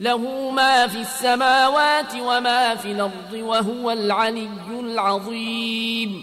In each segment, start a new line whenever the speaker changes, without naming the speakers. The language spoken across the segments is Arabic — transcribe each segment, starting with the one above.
له ما في السماوات وما في الارض وهو العلي العظيم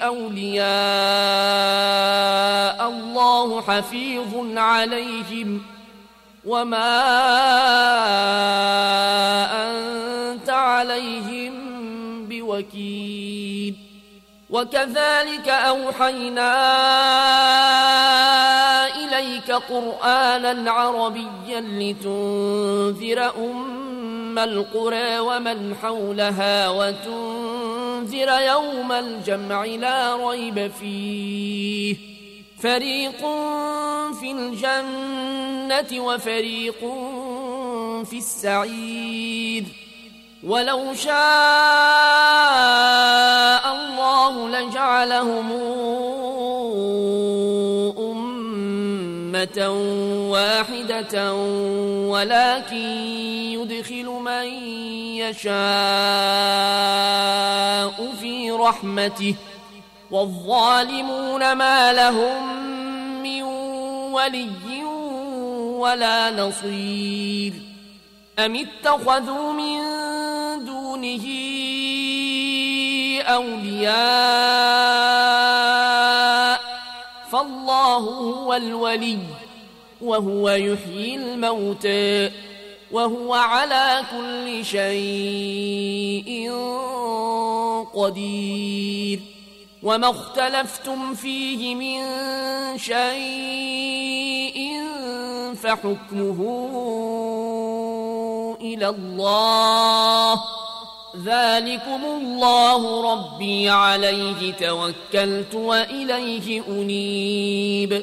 أولياء الله حفيظ عليهم وما أنت عليهم بوكيل وكذلك أوحينا إليك قرآنا عربيا لتنذر أمة وتسمى القرى ومن حولها وتنذر يوم الجمع لا ريب فيه فريق في الجنة وفريق في السعيد ولو شاء الله لجعلهم أمة واحدة ولكن يدخل من يشاء في رحمته والظالمون ما لهم من ولي ولا نصير أم اتخذوا من دونه أولياء فالله هو الولي وهو يحيي الموتى وهو على كل شيء قدير وما اختلفتم فيه من شيء فحكمه الى الله ذلكم الله ربي عليه توكلت واليه انيب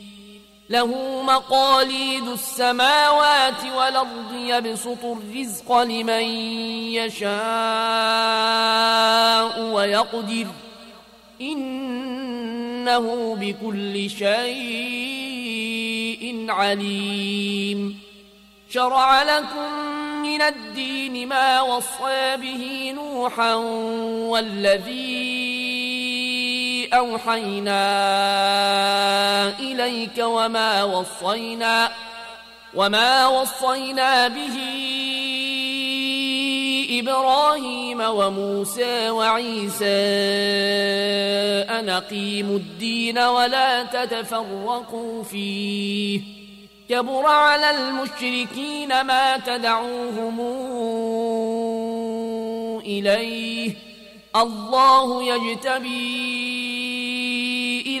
له مقاليد السماوات والأرض يبسط الرزق لمن يشاء ويقدر إنه بكل شيء عليم شرع لكم من الدين ما وصى به نوحا والذين أوحينا إليك وما وصينا وما وصينا به إبراهيم وموسى وعيسى أن أقيموا الدين ولا تتفرقوا فيه كبر على المشركين ما تدعوهم إليه الله يجتبيه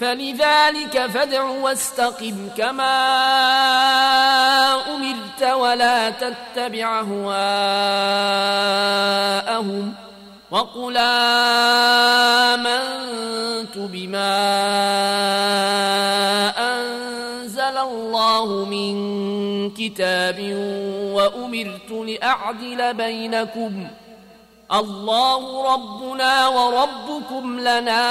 فلذلك فادع واستقم كما امرت ولا تتبع اهواءهم وقل امنت بما انزل الله من كتاب وامرت لاعدل بينكم الله ربنا وربكم لنا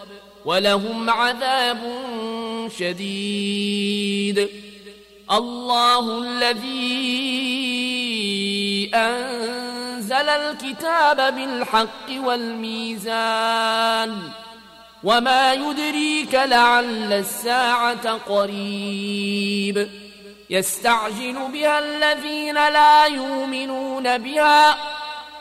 ولهم عذاب شديد الله الذي انزل الكتاب بالحق والميزان وما يدريك لعل الساعه قريب يستعجل بها الذين لا يؤمنون بها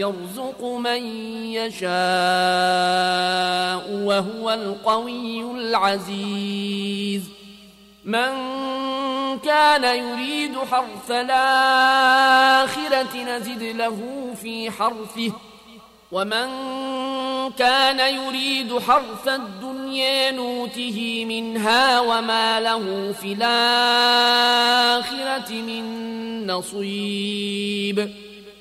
يرزق من يشاء وهو القوي العزيز من كان يريد حرث الآخرة نزد له في حرثه ومن كان يريد حرث الدنيا نوته منها وما له في الآخرة من نصيب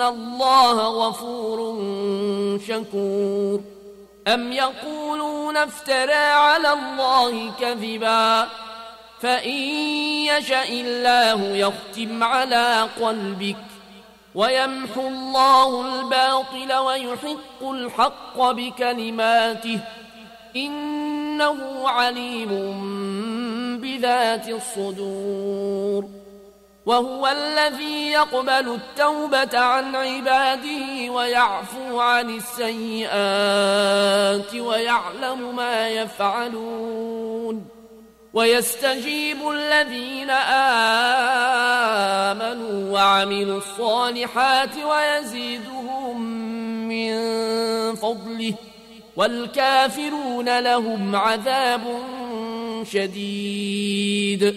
ان الله غفور شكور ام يقولون افترى على الله كذبا فان يشا الله يختم على قلبك ويمحو الله الباطل ويحق الحق بكلماته انه عليم بذات الصدور وهو الذي يقبل التوبة عن عباده ويعفو عن السيئات ويعلم ما يفعلون ويستجيب الذين آمنوا وعملوا الصالحات ويزيدهم من فضله والكافرون لهم عذاب شديد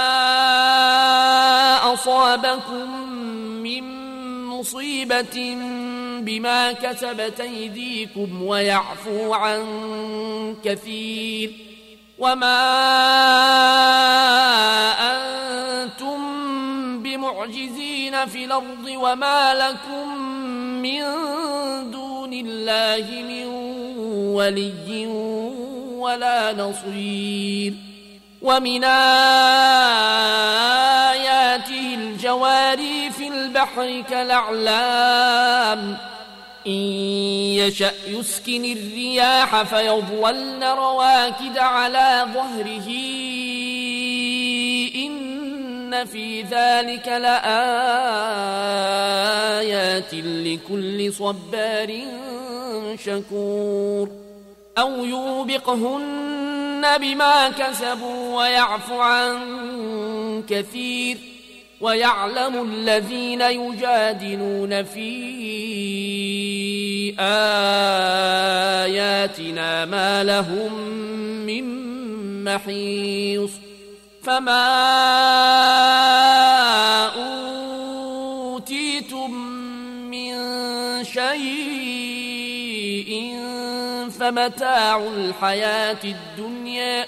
أصابكم من مصيبة بما كسبت أيديكم ويعفو عن كثير وما أنتم بمعجزين في الأرض وما لكم من دون الله من ولي ولا نصير ومن آه البحر كالأعلام إن يشأ يسكن الرياح فيضولن رواكد على ظهره إن في ذلك لآيات لكل صبار شكور أو يوبقهن بما كسبوا ويعفو عن كثير ۖ ويعلم الذين يجادلون في آياتنا ما لهم من محيص فما أوتيتم من شيء فمتاع الحياة الدنيا ۖ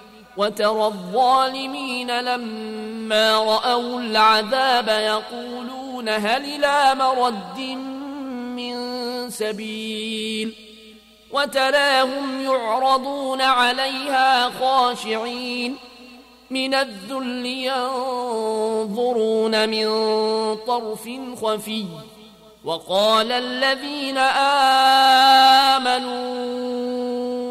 وترى الظالمين لما رأوا العذاب يقولون هل إلى مرد من سبيل وتلاهم يعرضون عليها خاشعين من الذل ينظرون من طرف خفي وقال الذين آمنوا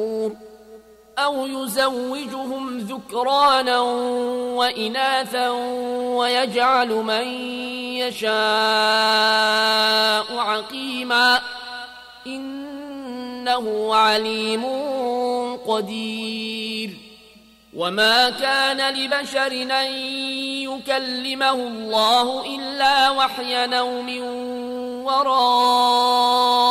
أو يزوجهم ذكرانا وإناثا ويجعل من يشاء عقيما إنه عليم قدير وما كان لبشر أن يكلمه الله إلا وحيا نوم وراء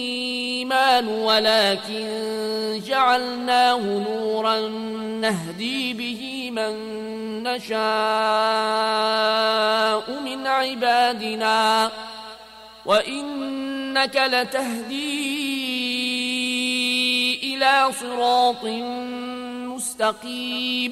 الإيمان ولكن جعلناه نورا نهدي به من نشاء من عبادنا وإنك لتهدي إلى صراط مستقيم